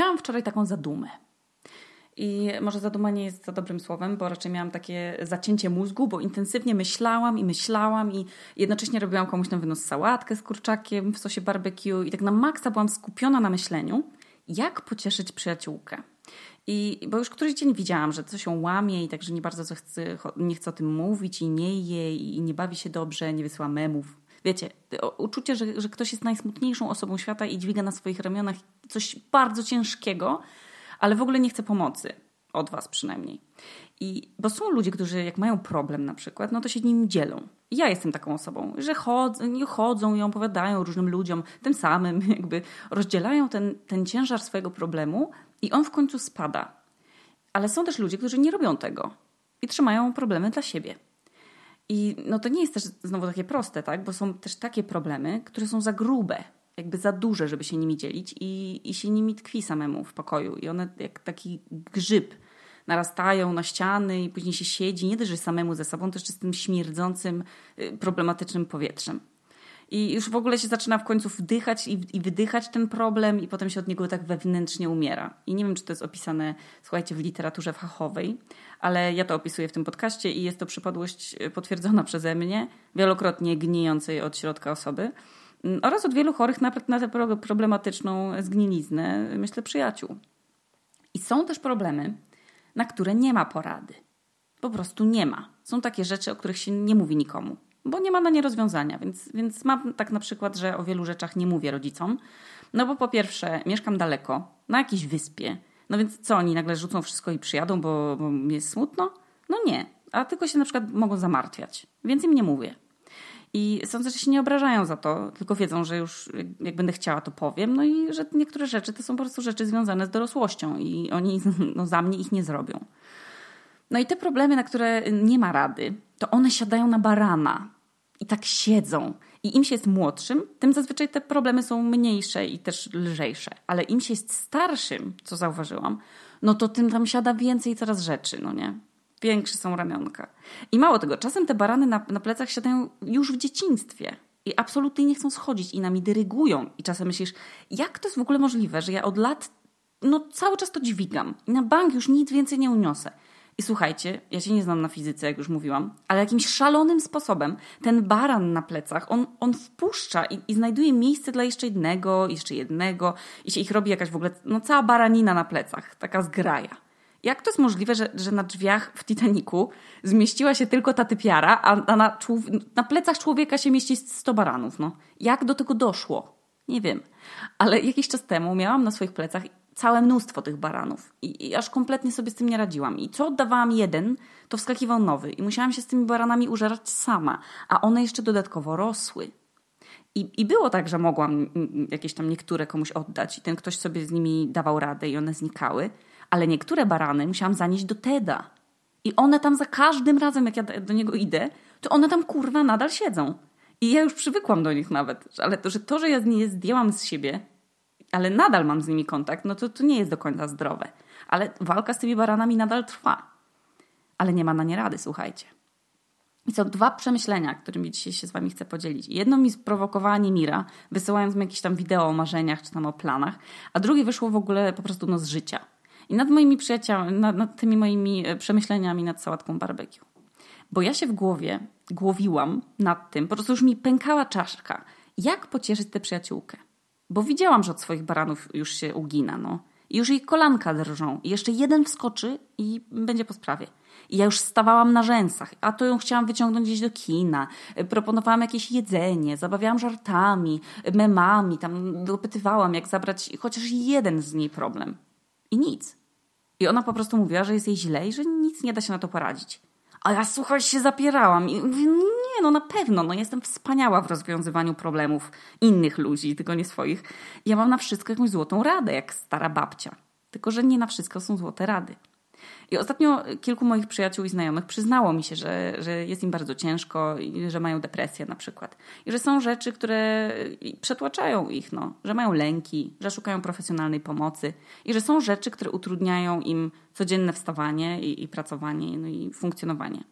Miałam wczoraj taką zadumę. I może zaduma nie jest za dobrym słowem, bo raczej miałam takie zacięcie mózgu, bo intensywnie myślałam i myślałam i jednocześnie robiłam komuś na wynos sałatkę z kurczakiem w sosie barbecue i tak na maksa byłam skupiona na myśleniu, jak pocieszyć przyjaciółkę. I bo już któryś dzień widziałam, że coś się łamie i także nie bardzo nie chce o tym mówić i nie je i nie bawi się dobrze, nie wysyła memów. Wiecie, uczucie, że, że ktoś jest najsmutniejszą osobą świata i dźwiga na swoich ramionach coś bardzo ciężkiego, ale w ogóle nie chce pomocy. Od was przynajmniej. I, bo są ludzie, którzy jak mają problem na przykład, no to się nim dzielą. Ja jestem taką osobą, że chodzą, chodzą i opowiadają różnym ludziom, tym samym jakby rozdzielają ten, ten ciężar swojego problemu i on w końcu spada. Ale są też ludzie, którzy nie robią tego i trzymają problemy dla siebie. I no to nie jest też znowu takie proste, tak? Bo są też takie problemy, które są za grube, jakby za duże, żeby się nimi dzielić i, i się nimi tkwi samemu w pokoju. I one jak taki grzyb narastają na ściany i później się siedzi, nie też samemu ze sobą, też z tym śmierdzącym, y, problematycznym powietrzem. I już w ogóle się zaczyna w końcu wdychać i, i wydychać ten problem, i potem się od niego tak wewnętrznie umiera. I nie wiem, czy to jest opisane, słuchajcie, w literaturze fachowej, ale ja to opisuję w tym podcaście i jest to przypadłość y, potwierdzona przeze mnie, wielokrotnie gnijącej od środka osoby mm, oraz od wielu chorych na, na tę problematyczną zgniliznę, myślę, przyjaciół. I są też problemy, na które nie ma porady. Po prostu nie ma. Są takie rzeczy, o których się nie mówi nikomu, bo nie ma na nie rozwiązania. Więc, więc mam tak na przykład, że o wielu rzeczach nie mówię rodzicom. No bo po pierwsze, mieszkam daleko, na jakiejś wyspie. No więc co, oni nagle rzucą wszystko i przyjadą, bo, bo jest smutno? No nie. A tylko się na przykład mogą zamartwiać. Więc im nie mówię. I sądzę, że się nie obrażają za to, tylko wiedzą, że już jak będę chciała, to powiem. No i że niektóre rzeczy to są po prostu rzeczy związane z dorosłością i oni no, za mnie ich nie zrobią. No i te problemy, na które nie ma rady, to one siadają na barana i tak siedzą. I im się jest młodszym, tym zazwyczaj te problemy są mniejsze i też lżejsze. Ale im się jest starszym, co zauważyłam, no to tym tam siada więcej coraz rzeczy, no nie? Większe są ramionka. I mało tego, czasem te barany na, na plecach siadają już w dzieciństwie. I absolutnie nie chcą schodzić i nami dyrygują. I czasem myślisz, jak to jest w ogóle możliwe, że ja od lat no cały czas to dźwigam i na bank już nic więcej nie uniosę. I słuchajcie, ja się nie znam na fizyce, jak już mówiłam, ale jakimś szalonym sposobem ten baran na plecach, on, on wpuszcza i, i znajduje miejsce dla jeszcze jednego, jeszcze jednego i się ich robi jakaś w ogóle, no cała baranina na plecach, taka zgraja. Jak to jest możliwe, że, że na drzwiach w Titaniku zmieściła się tylko ta typiara, a, na, na plecach człowieka się mieści 100 baranów? No. Jak do tego doszło? Nie wiem. Ale jakiś czas temu miałam na swoich plecach całe mnóstwo tych baranów i, i aż kompletnie sobie z tym nie radziłam. I co oddawałam jeden, to wskakiwał nowy i musiałam się z tymi baranami użerać sama, a one jeszcze dodatkowo rosły. I, I było tak, że mogłam jakieś tam niektóre komuś oddać i ten ktoś sobie z nimi dawał radę i one znikały, ale niektóre barany musiałam zanieść do Teda. I one tam za każdym razem, jak ja do niego idę, to one tam kurwa nadal siedzą. I ja już przywykłam do nich nawet. Ale to, że to, że ja nie zdjęłam z siebie, ale nadal mam z nimi kontakt, no to, to nie jest do końca zdrowe. Ale walka z tymi baranami nadal trwa. Ale nie ma na nie rady, słuchajcie. I są dwa przemyślenia, którymi dzisiaj się z Wami chcę podzielić. Jedno mi sprowokowała Mira, wysyłając mi jakieś tam wideo o marzeniach czy tam o planach, a drugie wyszło w ogóle po prostu no z życia. I nad moimi przyjaciółmi, nad, nad tymi moimi e, przemyśleniami nad sałatką barbecue. Bo ja się w głowie głowiłam nad tym, po prostu już mi pękała czaszka, jak pocieszyć tę przyjaciółkę. Bo widziałam, że od swoich baranów już się ugina, no. I już jej kolanka drżą. I jeszcze jeden wskoczy i będzie po sprawie. I ja już stawałam na rzęsach, a to ją chciałam wyciągnąć gdzieś do kina. Proponowałam jakieś jedzenie, zabawiałam żartami, memami, tam dopytywałam, jak zabrać chociaż jeden z niej problem. I nic. I ona po prostu mówiła, że jest jej źle i że nic nie da się na to poradzić. A ja słuchaj, się zapierałam i mówię, no na pewno, no jestem wspaniała w rozwiązywaniu problemów innych ludzi, tylko nie swoich. Ja mam na wszystko jakąś złotą radę, jak stara babcia. Tylko, że nie na wszystko są złote rady. I ostatnio kilku moich przyjaciół i znajomych przyznało mi się, że, że jest im bardzo ciężko i że mają depresję na przykład. I że są rzeczy, które przetłaczają ich, no, że mają lęki, że szukają profesjonalnej pomocy i że są rzeczy, które utrudniają im codzienne wstawanie i, i pracowanie no i funkcjonowanie.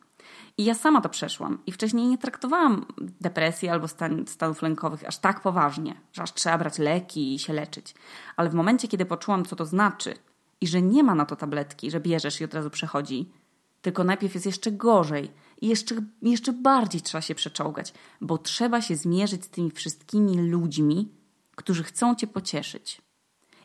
I ja sama to przeszłam. I wcześniej nie traktowałam depresji albo stan, stanów lękowych aż tak poważnie, że aż trzeba brać leki i się leczyć. Ale w momencie, kiedy poczułam, co to znaczy i że nie ma na to tabletki, że bierzesz i od razu przechodzi, tylko najpierw jest jeszcze gorzej i jeszcze, jeszcze bardziej trzeba się przeczołgać, bo trzeba się zmierzyć z tymi wszystkimi ludźmi, którzy chcą cię pocieszyć.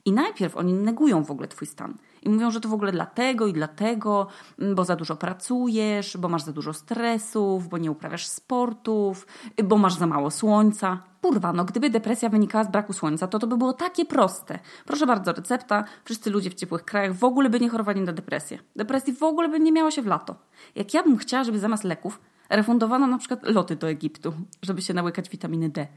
I najpierw oni negują w ogóle twój stan. I mówią, że to w ogóle dlatego i dlatego, mm, bo za dużo pracujesz, bo masz za dużo stresów, bo nie uprawiasz sportów, bo masz za mało słońca. Kurwa, no gdyby depresja wynikała z braku słońca, to to by było takie proste. Proszę bardzo, recepta. Wszyscy ludzie w ciepłych krajach w ogóle by nie chorowali na depresję. Depresji w ogóle by nie miało się w lato. Jak ja bym chciała, żeby zamiast leków refundowano na przykład loty do Egiptu, żeby się nałykać witaminy D.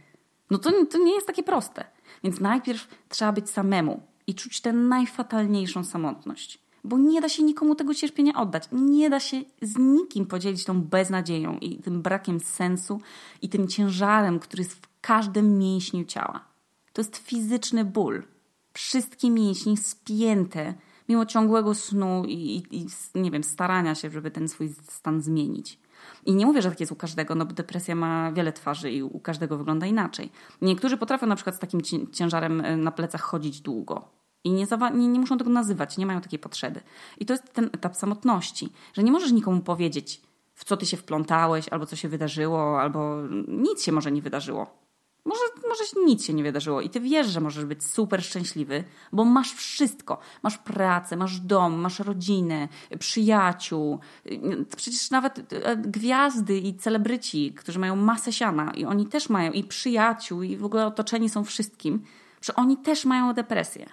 No to, to nie jest takie proste. Więc najpierw trzeba być samemu i czuć tę najfatalniejszą samotność. Bo nie da się nikomu tego cierpienia oddać. Nie da się z nikim podzielić tą beznadzieją i tym brakiem sensu i tym ciężarem, który jest w każdym mięśniu ciała. To jest fizyczny ból. Wszystkie mięśnie spięte, mimo ciągłego snu i, i, i nie wiem, starania się, żeby ten swój stan zmienić. I nie mówię, że tak jest u każdego, no bo depresja ma wiele twarzy i u każdego wygląda inaczej. Niektórzy potrafią na przykład z takim ciężarem e, na plecach chodzić długo. I nie, nie, nie muszą tego nazywać, nie mają takiej potrzeby. I to jest ten etap samotności, że nie możesz nikomu powiedzieć, w co ty się wplątałeś, albo co się wydarzyło, albo nic się może nie wydarzyło. Może, może nic się nie wydarzyło i ty wiesz, że możesz być super szczęśliwy, bo masz wszystko. Masz pracę, masz dom, masz rodzinę, przyjaciół. Przecież nawet e, gwiazdy i celebryci, którzy mają masę siana i oni też mają i przyjaciół i w ogóle otoczeni są wszystkim, że oni też mają depresję.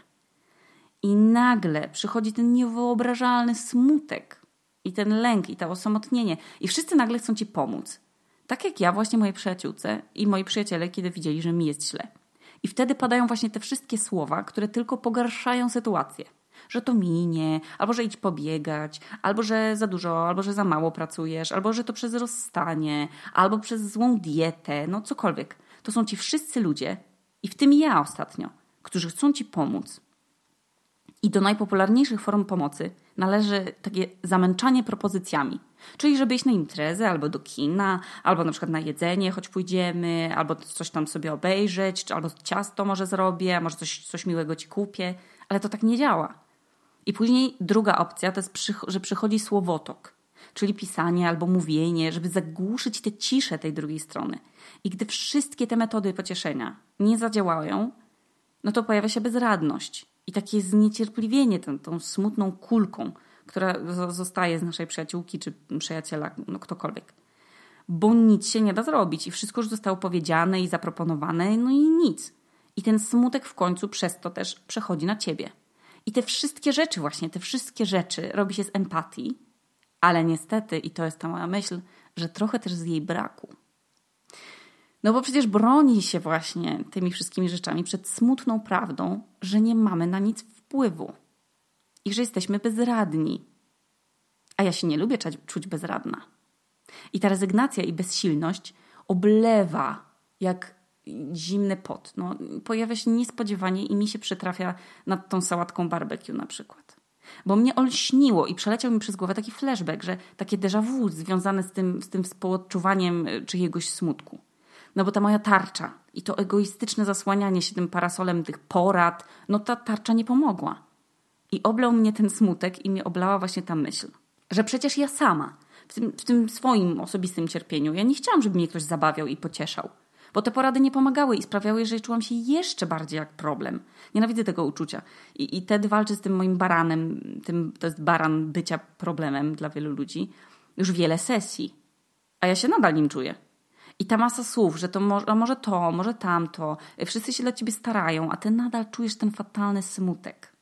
I nagle przychodzi ten niewyobrażalny smutek i ten lęk i to osamotnienie i wszyscy nagle chcą ci pomóc. Tak jak ja właśnie mojej przyjaciółce i moi przyjaciele, kiedy widzieli, że mi jest źle. I wtedy padają właśnie te wszystkie słowa, które tylko pogarszają sytuację. Że to minie, albo że idź pobiegać, albo że za dużo, albo że za mało pracujesz, albo że to przez rozstanie, albo przez złą dietę, no cokolwiek. To są ci wszyscy ludzie, i w tym ja ostatnio, którzy chcą ci pomóc. I do najpopularniejszych form pomocy należy takie zamęczanie propozycjami – Czyli, żeby iść na imprezę, albo do kina, albo na przykład na jedzenie, choć pójdziemy, albo coś tam sobie obejrzeć, albo ciasto może zrobię, może coś, coś miłego ci kupię, ale to tak nie działa. I później druga opcja to jest, że przychodzi słowotok, czyli pisanie albo mówienie, żeby zagłuszyć tę ciszę tej drugiej strony. I gdy wszystkie te metody pocieszenia nie zadziałają, no to pojawia się bezradność i takie zniecierpliwienie tą, tą smutną kulką, która zostaje z naszej przyjaciółki czy przyjaciela, no ktokolwiek. Bo nic się nie da zrobić i wszystko już zostało powiedziane i zaproponowane, no i nic. I ten smutek w końcu przez to też przechodzi na ciebie. I te wszystkie rzeczy, właśnie te wszystkie rzeczy robi się z empatii, ale niestety, i to jest ta moja myśl, że trochę też z jej braku. No bo przecież broni się właśnie tymi wszystkimi rzeczami przed smutną prawdą, że nie mamy na nic wpływu i że jesteśmy bezradni. A ja się nie lubię czuć bezradna. I ta rezygnacja i bezsilność oblewa jak zimny pot. No, pojawia się niespodziewanie i mi się przytrafia nad tą sałatką barbecue na przykład. Bo mnie olśniło i przeleciał mi przez głowę taki flashback, że takie déjà vu związane z tym, z tym współodczuwaniem czyjegoś smutku. No bo ta moja tarcza i to egoistyczne zasłanianie się tym parasolem tych porad, no ta tarcza nie pomogła. I oblał mnie ten smutek i mnie oblała właśnie ta myśl, że przecież ja sama, w tym, w tym swoim osobistym cierpieniu, ja nie chciałam, żeby mnie ktoś zabawiał i pocieszał. Bo te porady nie pomagały i sprawiały, że czułam się jeszcze bardziej jak problem. Nienawidzę tego uczucia. I, i wtedy walczę z tym moim baranem, tym, to jest baran bycia problemem dla wielu ludzi, już wiele sesji. A ja się nadal nim czuję. I ta masa słów, że to może, może to, może tamto, wszyscy się dla ciebie starają, a ty nadal czujesz ten fatalny smutek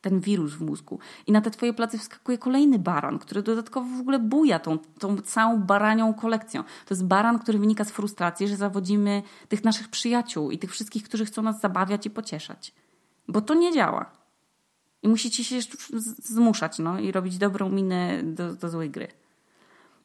ten wirus w mózgu. I na te twoje plecy wskakuje kolejny baran, który dodatkowo w ogóle buja tą, tą całą baranią kolekcją. To jest baran, który wynika z frustracji, że zawodzimy tych naszych przyjaciół i tych wszystkich, którzy chcą nas zabawiać i pocieszać. Bo to nie działa. I musicie się zmuszać no, i robić dobrą minę do, do złej gry.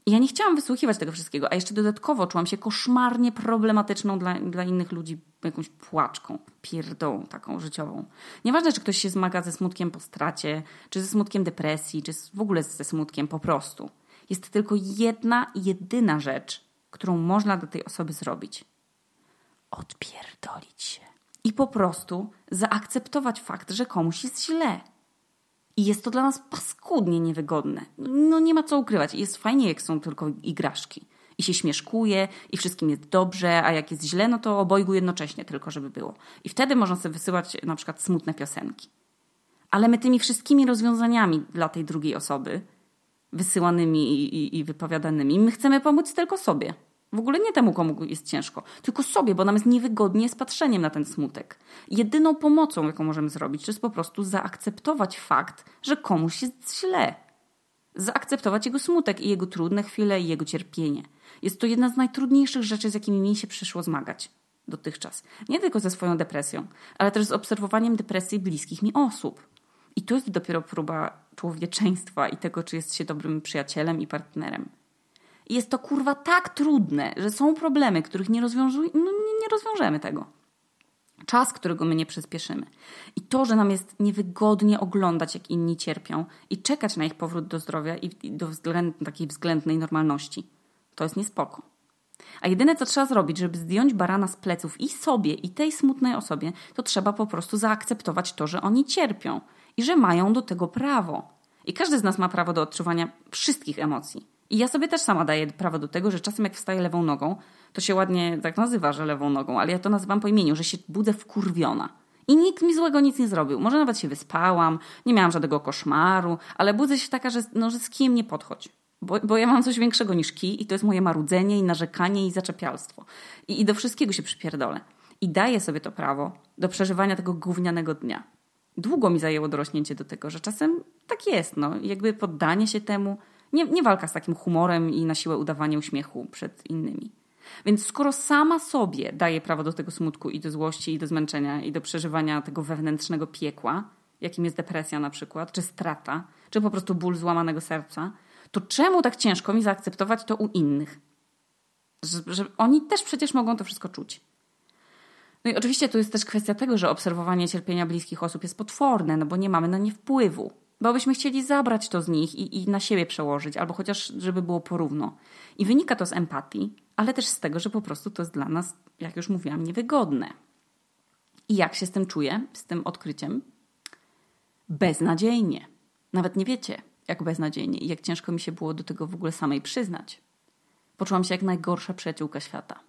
I ja nie chciałam wysłuchiwać tego wszystkiego, a jeszcze dodatkowo czułam się koszmarnie problematyczną dla, dla innych ludzi jakąś płaczką, pierdą taką życiową. Nieważne, czy ktoś się zmaga ze smutkiem po stracie, czy ze smutkiem depresji, czy w ogóle ze smutkiem po prostu. Jest tylko jedna, jedyna rzecz, którą można dla tej osoby zrobić. Odpierdolić się. I po prostu zaakceptować fakt, że komuś jest źle. I jest to dla nas paskudnie niewygodne. No nie ma co ukrywać. Jest fajnie, jak są tylko igraszki. I się śmieszkuje, i wszystkim jest dobrze, a jak jest źle, no to obojgu jednocześnie tylko, żeby było. I wtedy można sobie wysyłać na przykład smutne piosenki. Ale my tymi wszystkimi rozwiązaniami dla tej drugiej osoby, wysyłanymi i, i, i wypowiadanymi, my chcemy pomóc tylko sobie. W ogóle nie temu, komu jest ciężko, tylko sobie, bo nam jest niewygodnie z patrzeniem na ten smutek. Jedyną pomocą, jaką możemy zrobić, to jest po prostu zaakceptować fakt, że komuś jest źle. Zaakceptować jego smutek i jego trudne chwile i jego cierpienie. Jest to jedna z najtrudniejszych rzeczy, z jakimi mi się przyszło zmagać dotychczas. Nie tylko ze swoją depresją, ale też z obserwowaniem depresji bliskich mi osób. I to jest dopiero próba człowieczeństwa i tego, czy jest się dobrym przyjacielem i partnerem. I jest to kurwa tak trudne, że są problemy, których nie, rozwiążu- no, nie, rozwiążemy tego. Czas, którego my nie przyspieszymy. I to, że nam jest niewygodnie oglądać, jak inni cierpią i czekać na ich powrót do zdrowia i do względ, takiej względnej normalności, to jest niespoko. A jedyne, co trzeba zrobić, żeby zdjąć barana z pleców i sobie, i tej smutnej osobie, to trzeba po prostu zaakceptować to, że oni cierpią i że mają do tego prawo. I każdy z nas ma prawo do odczuwania wszystkich emocji. I ja sobie też sama daję prawo do tego, że czasem jak wstaję lewą nogą, to się ładnie tak nazywa, że lewą nogą, ale ja to nazywam po imieniu, że się budzę wkurwiona. I nikt mi złego nic nie zrobił. Może nawet się wyspałam, nie miałam żadnego koszmaru, ale budzę się taka, że, no, że z kijem nie podchodź. Bo, bo ja mam coś większego niż kij i to jest moje marudzenie i narzekanie i zaczepialstwo. I, I do wszystkiego się przypierdolę. I daję sobie to prawo do przeżywania tego gównianego dnia. Długo mi zajęło dorośnięcie do tego, że czasem tak jest, no. Jakby poddanie się temu, nie, nie walka z takim humorem i na siłę udawanie uśmiechu przed innymi. Więc skoro sama sobie daje prawo do tego smutku i do złości i do zmęczenia i do przeżywania tego wewnętrznego piekła, jakim jest depresja na przykład, czy strata, czy po prostu ból złamanego serca, to czemu tak ciężko mi zaakceptować to u innych? Że, oni też przecież mogą to wszystko czuć. No i oczywiście tu jest też kwestia tego, że obserwowanie cierpienia bliskich osób jest potworne, no bo nie mamy na nie wpływu. Bo byśmy chcieli zabrać to z nich i, i na siebie przełożyć, albo chociaż, żeby było porówno. I wynika to z empatii, ale też z tego, że po prostu to jest dla nas, jak już mówiłam, niewygodne. I jak się z tym czuję, z tym odkryciem? Beznadziejnie. Nawet nie wiecie, jak beznadziejnie i jak ciężko mi się było do tego w ogóle samej przyznać. Poczułam się jak najgorsza przyjaciółka świata.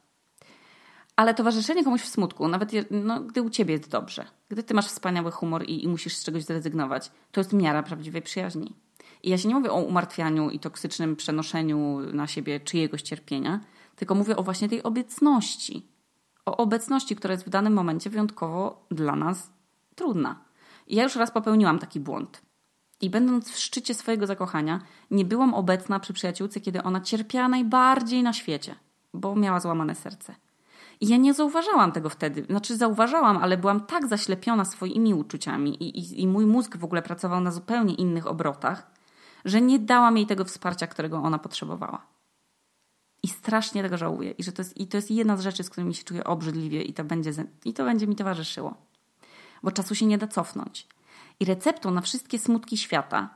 Ale towarzyszenie komuś w smutku, nawet no, gdy u ciebie jest dobrze, gdy ty masz wspaniały humor i, i musisz z czegoś zrezygnować, to jest miara prawdziwej przyjaźni. I ja się nie mówię o umartwianiu i toksycznym przenoszeniu na siebie czyjegoś cierpienia, tylko mówię o właśnie tej obecności. O obecności, która jest w danym momencie wyjątkowo dla nas trudna. I ja już raz popełniłam taki błąd. I będąc w szczycie swojego zakochania, nie byłam obecna przy przyjaciółce, kiedy ona cierpiała najbardziej na świecie, bo miała złamane serce. I ja nie zauważałam tego wtedy. Znaczy, zauważałam, ale byłam tak zaślepiona swoimi uczuciami i, i, i mój mózg w ogóle pracował na zupełnie innych obrotach, że nie dałam jej tego wsparcia, którego ona potrzebowała. I strasznie tego żałuję. I, że to jest, I to jest jedna z rzeczy, z którymi się czuję obrzydliwie i to, będzie, i to będzie mi towarzyszyło. Bo czasu się nie da cofnąć. I receptą na wszystkie smutki świata,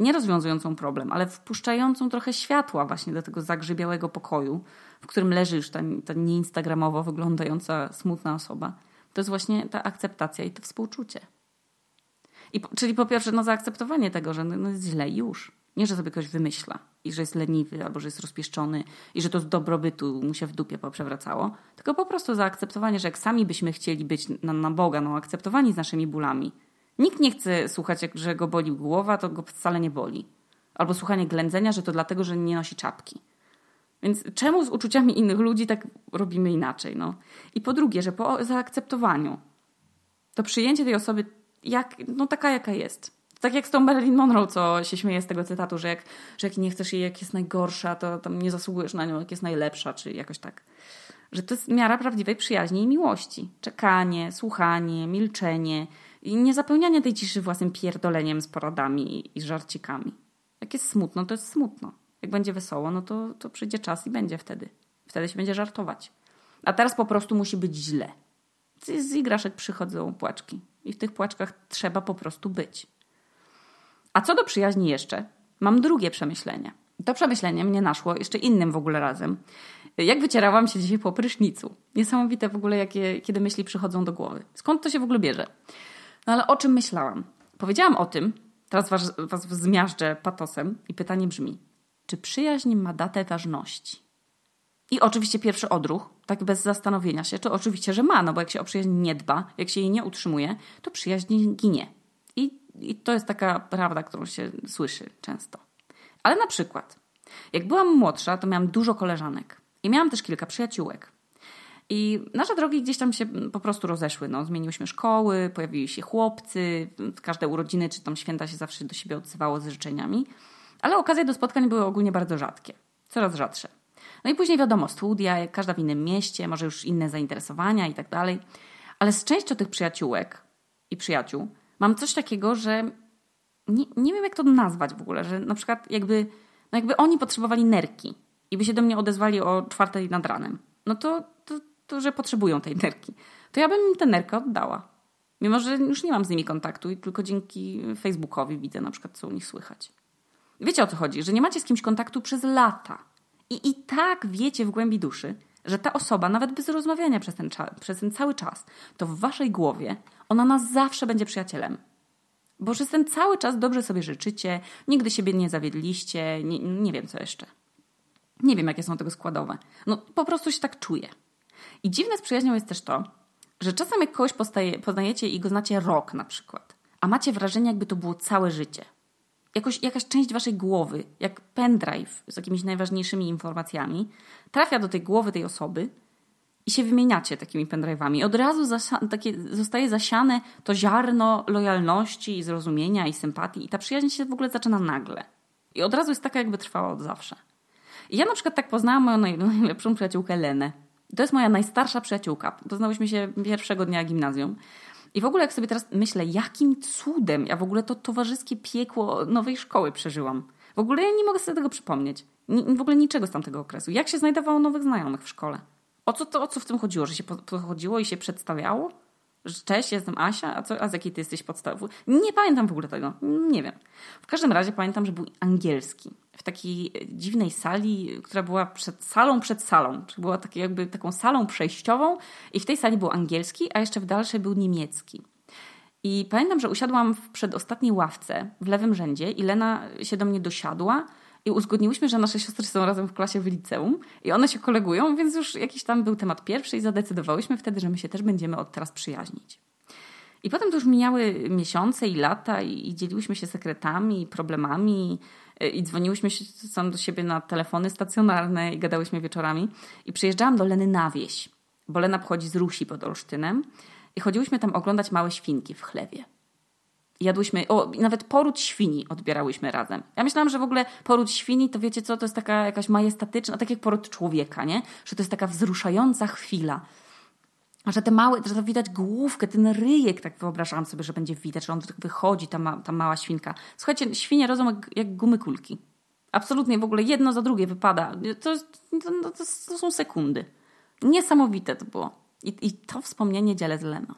nie rozwiązującą problem, ale wpuszczającą trochę światła właśnie do tego zagrzybiałego pokoju, w którym leży już ta, ta nieinstagramowo wyglądająca smutna osoba, to jest właśnie ta akceptacja i to współczucie. I, czyli po pierwsze, no, zaakceptowanie tego, że no, no jest źle już. Nie, że sobie ktoś wymyśla i że jest leniwy, albo że jest rozpieszczony i że to z dobrobytu mu się w dupie poprzewracało, tylko po prostu zaakceptowanie, że jak sami byśmy chcieli być na, na Boga, no akceptowani z naszymi bólami. Nikt nie chce słuchać, jak, że go boli głowa, to go wcale nie boli. Albo słuchanie ględzenia, że to dlatego, że nie nosi czapki. Więc czemu z uczuciami innych ludzi tak robimy inaczej? No? I po drugie, że po zaakceptowaniu to przyjęcie tej osoby jak, no taka, jaka jest. Tak jak z tą Marilyn Monroe, co się śmieje z tego cytatu, że jak, że jak nie chcesz jej, jak jest najgorsza, to tam nie zasługujesz na nią, jak jest najlepsza, czy jakoś tak. Że to jest miara prawdziwej przyjaźni i miłości. Czekanie, słuchanie, milczenie i nie zapełnianie tej ciszy własnym pierdoleniem z poradami i żarcikami. Jak jest smutno, to jest smutno. Jak będzie wesoło, no to, to przyjdzie czas i będzie wtedy. Wtedy się będzie żartować. A teraz po prostu musi być źle. Z igraszek przychodzą płaczki. I w tych płaczkach trzeba po prostu być. A co do przyjaźni jeszcze, mam drugie przemyślenie. To przemyślenie mnie naszło jeszcze innym w ogóle razem. Jak wycierałam się dzisiaj po prysznicu. Niesamowite w ogóle, jakie, kiedy myśli przychodzą do głowy. Skąd to się w ogóle bierze? No ale o czym myślałam? Powiedziałam o tym, teraz was, was zmiażdżę patosem i pytanie brzmi, czy przyjaźń ma datę ważności? I oczywiście pierwszy odruch, tak bez zastanowienia się, to oczywiście, że ma, no bo jak się o przyjaźń nie dba, jak się jej nie utrzymuje, to przyjaźń ginie. I, i to jest taka prawda, którą się słyszy często. Ale na przykład, jak byłam młodsza, to miałam dużo koleżanek i miałam też kilka przyjaciółek. I nasze drogi gdzieś tam się po prostu rozeszły. No, zmieniłyśmy szkoły, pojawiły się chłopcy, każde urodziny czy tam święta się zawsze do siebie odzywało z życzeniami. Ale okazje do spotkań były ogólnie bardzo rzadkie, coraz rzadsze. No i później wiadomo, studia, każda w innym mieście, może już inne zainteresowania i tak dalej. Ale z częścią tych przyjaciółek i przyjaciół mam coś takiego, że nie, nie wiem jak to nazwać w ogóle, że na przykład jakby, no jakby oni potrzebowali nerki i by się do mnie odezwali o czwartej nad ranem. No to, że potrzebują tej nerki. To ja bym im tę nerkę oddała. Mimo, że już nie mam z nimi kontaktu i tylko dzięki Facebookowi widzę na przykład, co u nich słychać. Wiecie o co chodzi? Że nie macie z kimś kontaktu przez lata. I i tak wiecie w głębi duszy, że ta osoba, nawet bez rozmawiania przez ten, przez ten cały czas, to w waszej głowie ona nas zawsze będzie przyjacielem. Bo przez ten cały czas dobrze sobie życzycie, nigdy siebie nie zawiedliście, nie, nie wiem co jeszcze. Nie wiem, jakie są tego składowe. No po prostu się tak czuję. I dziwne z przyjaźnią jest też to, że czasem jak kogoś postaje, poznajecie i go znacie rok na przykład, a macie wrażenie, jakby to było całe życie – jakoś, jakaś część waszej głowy, jak pendrive z jakimiś najważniejszymi informacjami, trafia do tej głowy tej osoby i się wymieniacie takimi pendrive'ami. Od razu zasa- takie, zostaje zasiane to ziarno lojalności i zrozumienia i sympatii i ta przyjaźń się w ogóle zaczyna nagle. I od razu jest taka, jakby trwała od zawsze. I ja na przykład tak poznałam moją najlepszą przyjaciółkę Lenę. To jest moja najstarsza przyjaciółka. Poznałyśmy się pierwszego dnia gimnazjum. I w ogóle jak sobie teraz myślę, jakim cudem ja w ogóle to towarzyskie piekło nowej szkoły przeżyłam. W ogóle ja nie mogę sobie tego przypomnieć. Ni, w ogóle niczego z tamtego okresu. Jak się znajdowało nowych znajomych w szkole? O co, to, o co w tym chodziło? Że się podchodziło i się przedstawiało? Że cześć, jestem Asia, a, co, a z jakiej ty jesteś podstawy? Nie pamiętam w ogóle tego. Nie wiem. W każdym razie pamiętam, że był angielski w takiej dziwnej sali, która była przed salą przed salą. Czyli była takie, jakby taką salą przejściową i w tej sali był angielski, a jeszcze w dalszej był niemiecki. I pamiętam, że usiadłam w przedostatniej ławce w lewym rzędzie i Lena się do mnie dosiadła i uzgodniłyśmy, że nasze siostry są razem w klasie w liceum i one się kolegują, więc już jakiś tam był temat pierwszy i zadecydowałyśmy wtedy, że my się też będziemy od teraz przyjaźnić. I potem to już mijały miesiące i lata i, i dzieliłyśmy się sekretami, problemami i dzwoniłyśmy się sam do siebie na telefony stacjonarne i gadałyśmy wieczorami. I przyjeżdżałam do Leny na wieś, bo Lena pochodzi z Rusi pod Olsztynem i chodziłyśmy tam oglądać małe świnki w chlewie. Jadłyśmy, o, nawet poród świni odbierałyśmy razem. Ja myślałam, że w ogóle poród świni to wiecie co, to jest taka jakaś majestatyczna, tak jak poród człowieka, nie? Że to jest taka wzruszająca chwila że te małe, że to widać główkę, ten ryjek, tak wyobrażałam sobie, że będzie widać, że on tak wychodzi, ta, ma, ta mała świnka. Słuchajcie, świnie rodzą jak, jak gumy kulki. Absolutnie w ogóle jedno za drugie wypada. To, to, to, to są sekundy. Niesamowite to było. I, I to wspomnienie dzielę z Leno.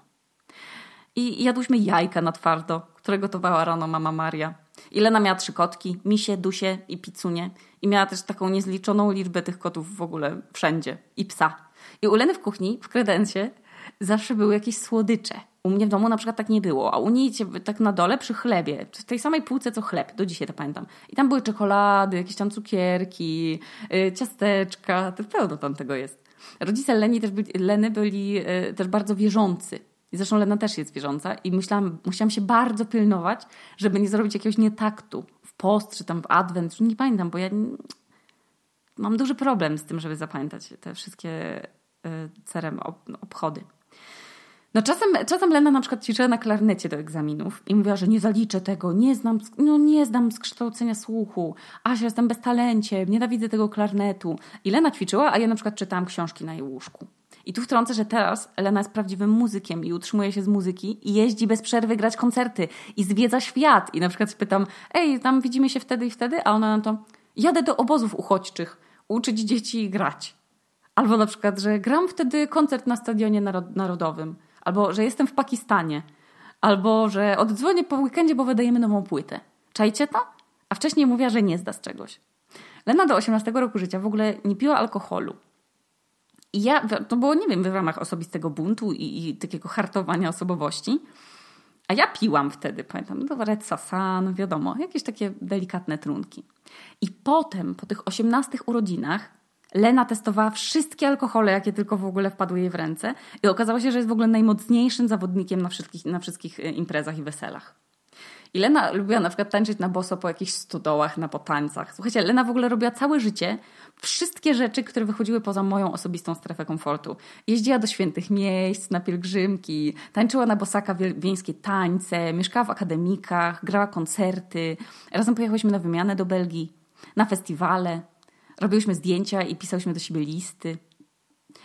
I jadłyśmy jajka na twardo, które gotowała rano mama Maria. I Lena miała trzy kotki, misie, dusie i picunie. I miała też taką niezliczoną liczbę tych kotów w ogóle wszędzie. I psa. I u Leny w kuchni, w kredensie, zawsze były jakieś słodycze. U mnie w domu na przykład tak nie było, a u niej tak na dole przy chlebie, w tej samej półce co chleb, do dzisiaj to pamiętam. I tam były czekolady, jakieś tam cukierki, yy, ciasteczka, to pełno tam tego jest. Rodzice Leni też byli, Leny byli yy, też bardzo wierzący. I zresztą Lena też jest wierząca i myślałam, musiałam się bardzo pilnować, żeby nie zrobić jakiegoś nietaktu w post czy tam w adwent, nie pamiętam, bo ja mam duży problem z tym, żeby zapamiętać te wszystkie Y, cerem obchody. No czasem, czasem Lena na przykład ćwiczyła na klarnecie do egzaminów i mówiła, że nie zaliczę tego, nie znam, no nie znam kształcenia słuchu, Asia, jestem bez talencie, nienawidzę tego klarnetu. I Lena ćwiczyła, a ja na przykład czytałam książki na jej łóżku. I tu wtrącę, że teraz Lena jest prawdziwym muzykiem i utrzymuje się z muzyki i jeździ bez przerwy grać koncerty i zwiedza świat. I na przykład pytam, ej, tam widzimy się wtedy i wtedy, a ona na to, jadę do obozów uchodźczych, uczyć dzieci grać. Albo na przykład, że gram wtedy koncert na stadionie narodowym. Albo, że jestem w Pakistanie. Albo, że oddzwonię po weekendzie, bo wydajemy nową płytę. Czajcie to? A wcześniej mówiła, że nie zda z czegoś. Lena do 18 roku życia w ogóle nie piła alkoholu. I ja, to było, nie wiem, w ramach osobistego buntu i, i takiego hartowania osobowości. A ja piłam wtedy, pamiętam, no Red Sasan, wiadomo, jakieś takie delikatne trunki. I potem, po tych 18 urodzinach, Lena testowała wszystkie alkohole, jakie tylko w ogóle wpadły jej w ręce i okazało się, że jest w ogóle najmocniejszym zawodnikiem na wszystkich, na wszystkich e, imprezach i weselach. I Lena lubiła na przykład tańczyć na boso po jakichś stodołach, na potańcach. Słuchajcie, Lena w ogóle robiła całe życie wszystkie rzeczy, które wychodziły poza moją osobistą strefę komfortu. Jeździła do świętych miejsc, na pielgrzymki, tańczyła na bosaka wieńskie tańce, mieszkała w akademikach, grała koncerty. Razem pojechałyśmy na wymianę do Belgii, na festiwale. Robiłyśmy zdjęcia i pisałyśmy do siebie listy.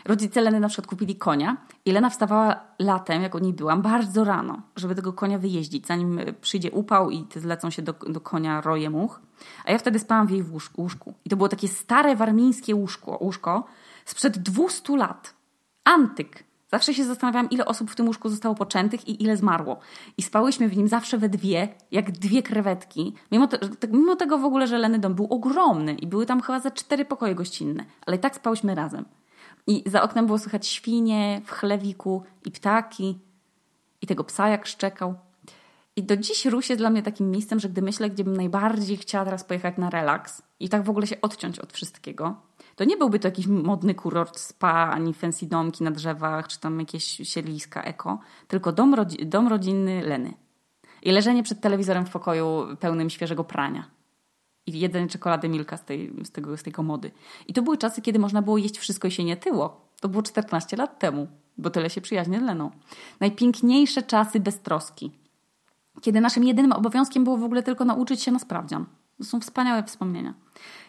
Rodzice Leny na przykład kupili konia i Lena wstawała latem, jak u niej byłam, bardzo rano, żeby tego konia wyjeździć, zanim przyjdzie upał i zlecą się do, do konia roje much. A ja wtedy spałam w jej łóżku. I to było takie stare warmińskie łóżko, łóżko sprzed 200 lat. Antyk. Zawsze się zastanawiałam, ile osób w tym łóżku zostało poczętych i ile zmarło. I spałyśmy w nim zawsze we dwie, jak dwie krewetki. Mimo, mimo tego w ogóle, że Leny dom był ogromny i były tam chyba za cztery pokoje gościnne. Ale i tak spałyśmy razem. I za oknem było słychać świnie w chlewiku i ptaki i tego psa jak szczekał. I do dziś Ruś jest dla mnie takim miejscem, że gdy myślę, gdzie bym najbardziej chciała teraz pojechać na relaks i tak w ogóle się odciąć od wszystkiego, to nie byłby to jakiś modny kurort spa, ani fancy domki na drzewach, czy tam jakieś siedliska eko, tylko dom, rodzi dom rodzinny Leny. I leżenie przed telewizorem w pokoju pełnym świeżego prania i jedzenie czekolady Milka z tej, z, tego, z tej komody. I to były czasy, kiedy można było jeść wszystko i się nie tyło. To było 14 lat temu, bo tyle się przyjaźnie z Leną. Najpiękniejsze czasy bez troski. Kiedy naszym jedynym obowiązkiem było w ogóle tylko nauczyć się na sprawdzian. To są wspaniałe wspomnienia.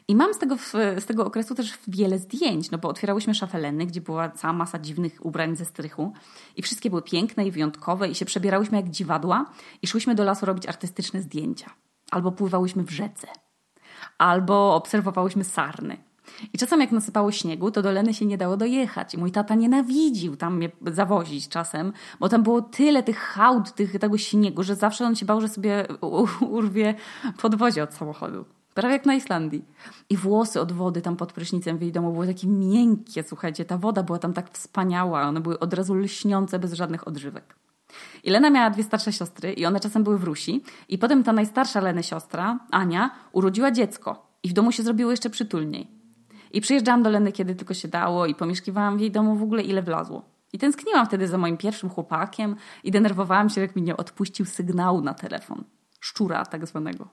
I mam z tego, z tego okresu też wiele zdjęć, no bo otwierałyśmy szafę gdzie była cała masa dziwnych ubrań ze strychu i wszystkie były piękne i wyjątkowe i się przebierałyśmy jak dziwadła i szłyśmy do lasu robić artystyczne zdjęcia. Albo pływałyśmy w rzece albo obserwowałyśmy sarny. I czasem jak nasypało śniegu, to do Leny się nie dało dojechać. I mój tata nienawidził tam mnie zawozić czasem, bo tam było tyle tych hałd, tych, tego śniegu, że zawsze on się bał, że sobie urwie podwozie od samochodu. Prawie jak na Islandii. I włosy od wody tam pod prysznicem w jej domu były takie miękkie, słuchajcie. Ta woda była tam tak wspaniała. One były od razu lśniące, bez żadnych odżywek. I Lena miała dwie starsze siostry i one czasem były w Rusi. I potem ta najstarsza Leny siostra, Ania, urodziła dziecko. I w domu się zrobiło jeszcze przytulniej. I przyjeżdżałam do Leny, kiedy tylko się dało i pomieszkiwałam w jej domu w ogóle ile wlazło. I tęskniłam wtedy za moim pierwszym chłopakiem i denerwowałam się, jak mi nie odpuścił sygnału na telefon. Szczura tak zwanego.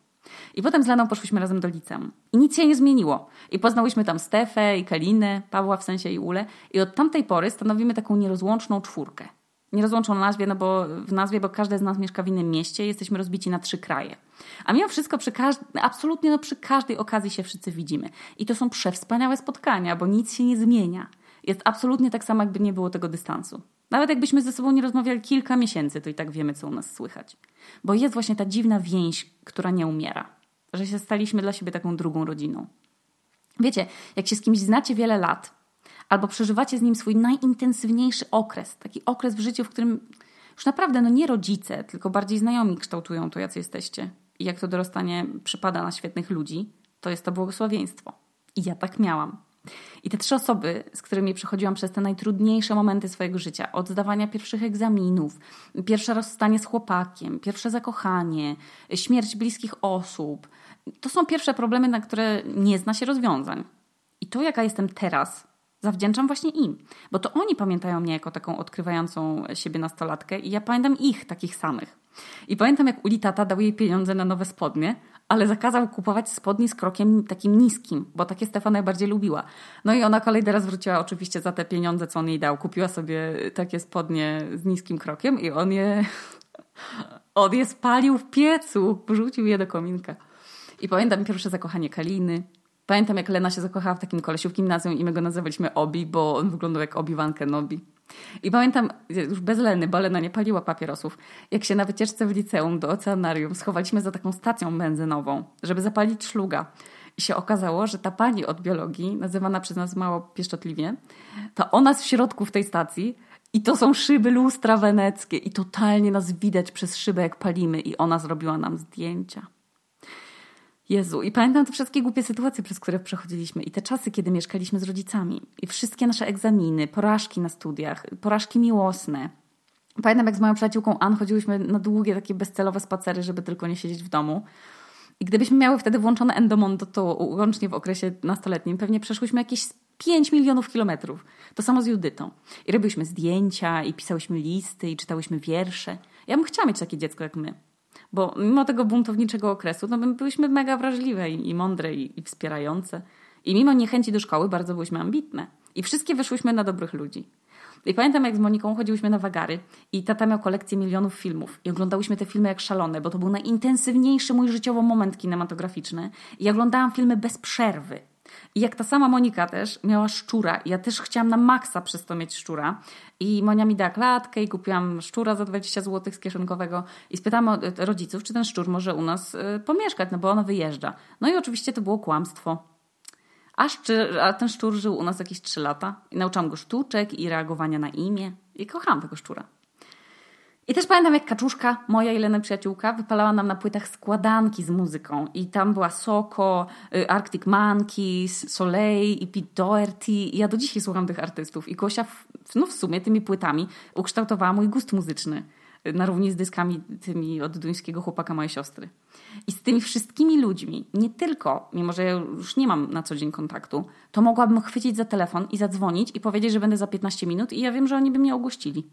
I potem z Leną poszłyśmy razem do liceum. I nic się nie zmieniło. I poznałyśmy tam Stefę i Kalinę, Pawła w sensie i Ule. I od tamtej pory stanowimy taką nierozłączną czwórkę nie rozłączą nazwie, no bo w nazwie, bo każdy z nas mieszka w innym mieście, jesteśmy rozbici na trzy kraje. A mimo wszystko przy każdy, absolutnie no przy każdej okazji się wszyscy widzimy. I to są przewspaniałe spotkania, bo nic się nie zmienia. Jest absolutnie tak samo, jakby nie było tego dystansu. Nawet jakbyśmy ze sobą nie rozmawiali kilka miesięcy, to i tak wiemy, co u nas słychać. Bo jest właśnie ta dziwna więź, która nie umiera. Że się staliśmy dla siebie taką drugą rodziną. Wiecie, jak się z kimś znacie wiele lat, albo przeżywacie z nim swój najintensywniejszy okres, taki okres w życiu, w którym już naprawdę no nie rodzice, tylko bardziej znajomi kształtują to, jacy jesteście. I jak to dorastanie przypada na świetnych ludzi, to jest to błogosławieństwo. I ja tak miałam. I te trzy osoby, z którymi przechodziłam przez te najtrudniejsze momenty swojego życia, od zdawania pierwszych egzaminów, pierwsze rozstanie z chłopakiem, pierwsze zakochanie, śmierć bliskich osób, to są pierwsze problemy, na które nie zna się rozwiązań. I to, jaka jestem teraz, zawdzięczam właśnie im, bo to oni pamiętają mnie jako taką odkrywającą siebie nastolatkę i ja pamiętam ich takich samych. I pamiętam, jak Uli tata dał jej pieniądze na nowe spodnie, ale zakazał kupować spodni z krokiem takim niskim, bo takie Stefana najbardziej lubiła. No i ona kolejny raz wróciła oczywiście za te pieniądze, co on jej dał. Kupiła sobie takie spodnie z niskim krokiem i on je, on je spalił w piecu, wrzucił je do kominka. I pamiętam pierwsze zakochanie Kaliny, Pamiętam, jak Lena się zakochała w takim kolesiu w gimnazjum i my go nazywaliśmy Obi, bo on wyglądał jak Obi-Wan Kenobi. I pamiętam, już bez Leny, bo Lena nie paliła papierosów, jak się na wycieczce w liceum do oceanarium schowaliśmy za taką stacją benzynową, żeby zapalić szluga. I się okazało, że ta pani od biologii, nazywana przez nas mało pieszczotliwie, to ona w środku w tej stacji i to są szyby lustra weneckie i totalnie nas widać przez szybę, jak palimy i ona zrobiła nam zdjęcia. Jezu, i pamiętam te wszystkie głupie sytuacje, przez które przechodziliśmy i te czasy, kiedy mieszkaliśmy z rodzicami i wszystkie nasze egzaminy, porażki na studiach, porażki miłosne. Pamiętam, jak z moją przyjaciółką Ann chodziłyśmy na długie takie bezcelowe spacery, żeby tylko nie siedzieć w domu. I gdybyśmy miały wtedy włączone Endomondo, to łącznie w okresie nastoletnim pewnie przeszłyśmy jakieś 5 milionów kilometrów. To samo z Judytą. I robiliśmy zdjęcia, i pisałyśmy listy, i czytałyśmy wiersze. Ja bym chciała mieć takie dziecko jak my. Bo mimo tego buntowniczego okresu, no my byłyśmy mega wrażliwe i, i mądre i, i wspierające. I mimo niechęci do szkoły bardzo byłyśmy ambitne. I wszystkie wyszłyśmy na dobrych ludzi. I pamiętam, jak z Moniką chodziłyśmy na wagary i tata miał kolekcję milionów filmów i oglądałyśmy te filmy jak szalone, bo to był najintensywniejszy mój życiowo moment kinematograficzny. I oglądałam filmy bez przerwy. I jak ta sama Monika też miała szczura, ja też chciałam na maksa przez to mieć szczura. I Monia mi dała klatkę i kupiłam szczura za 20 zł z kieszonkowego i spytałam rodziców, czy ten szczur może u nas y, pomieszkać, no bo ona wyjeżdża. No i oczywiście to było kłamstwo. A, a ten szczur żył u nas jakieś 3 lata. I nauczyłam go sztuczek i reagowania na imię. I kochałam tego szczura. I też pamiętam, jak kaczuszka, moja Jelena przyjaciółka, wypalała nam na płytach składanki z muzyką. I tam była Soko, y, Arctic Monkeys, Soleil i Pete Doherty. I ja do dzisiaj słucham tych artystów. I Gosia, no w sumie tymi płytami ukształtowała mój gust muzyczny. Y, na równi z dyskami tymi od duńskiego chłopaka mojej siostry. I z tymi wszystkimi ludźmi, nie tylko, mimo że ja już nie mam na co dzień kontaktu, to mogłabym chwycić za telefon i zadzwonić i powiedzieć, że będę za 15 minut i ja wiem, że oni by mnie ogłościli.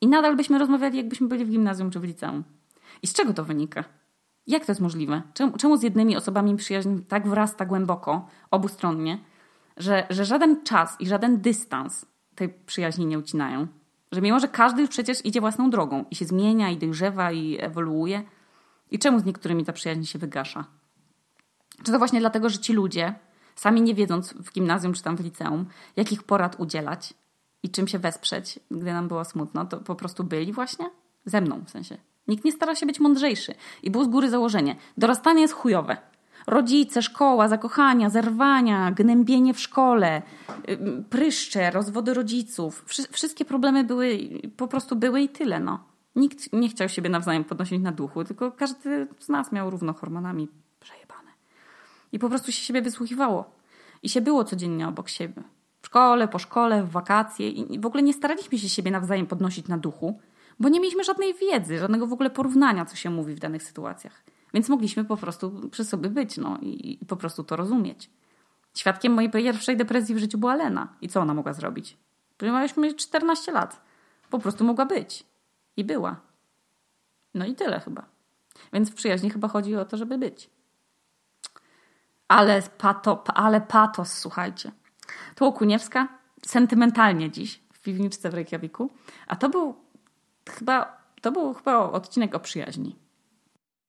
I nadal byśmy rozmawiali, jakbyśmy byli w gimnazjum czy w liceum. I z czego to wynika? Jak to jest możliwe? Czemu, czemu z jednymi osobami przyjaźń tak wrasta głęboko, obustronnie, że, że żaden czas i żaden dystans tej przyjaźni nie ucinają? Że mimo, że każdy już przecież idzie własną drogą i się zmienia, i dojrzewa, i ewoluuje. I czemu z niektórymi ta przyjaźń się wygasza? Czy to właśnie dlatego, że ci ludzie, sami nie wiedząc w gimnazjum czy tam w liceum, jakich porad udzielać, i czym się wesprzeć, gdy nam było smutno, to po prostu byli właśnie ze mną w sensie. Nikt nie stara się być mądrzejszy. I było z góry założenie. Dorastanie jest chujowe. Rodzice, szkoła, zakochania, zerwania, gnębienie w szkole, pryszcze, rozwody rodziców. Wszystkie problemy były, po prostu były i tyle, no. Nikt nie chciał siebie nawzajem podnosić na duchu, tylko każdy z nas miał równo hormonami przejebane. I po prostu się siebie wysłuchiwało. I się było codziennie obok siebie szkole, po szkole, w wakacje i w ogóle nie staraliśmy się siebie nawzajem podnosić na duchu, bo nie mieliśmy żadnej wiedzy, żadnego w ogóle porównania, co się mówi w danych sytuacjach. Więc mogliśmy po prostu przy sobie być no, i, i po prostu to rozumieć. Świadkiem mojej pierwszej depresji w życiu była Lena. I co ona mogła zrobić? Mieliśmy 14 lat. Po prostu mogła być. I była. No i tyle chyba. Więc w przyjaźni chyba chodzi o to, żeby być. Ale, pato, ale patos, słuchajcie. Okuniewska, sentymentalnie dziś w piwniczce w Reykjaviku. A to był chyba, to był chyba odcinek o przyjaźni.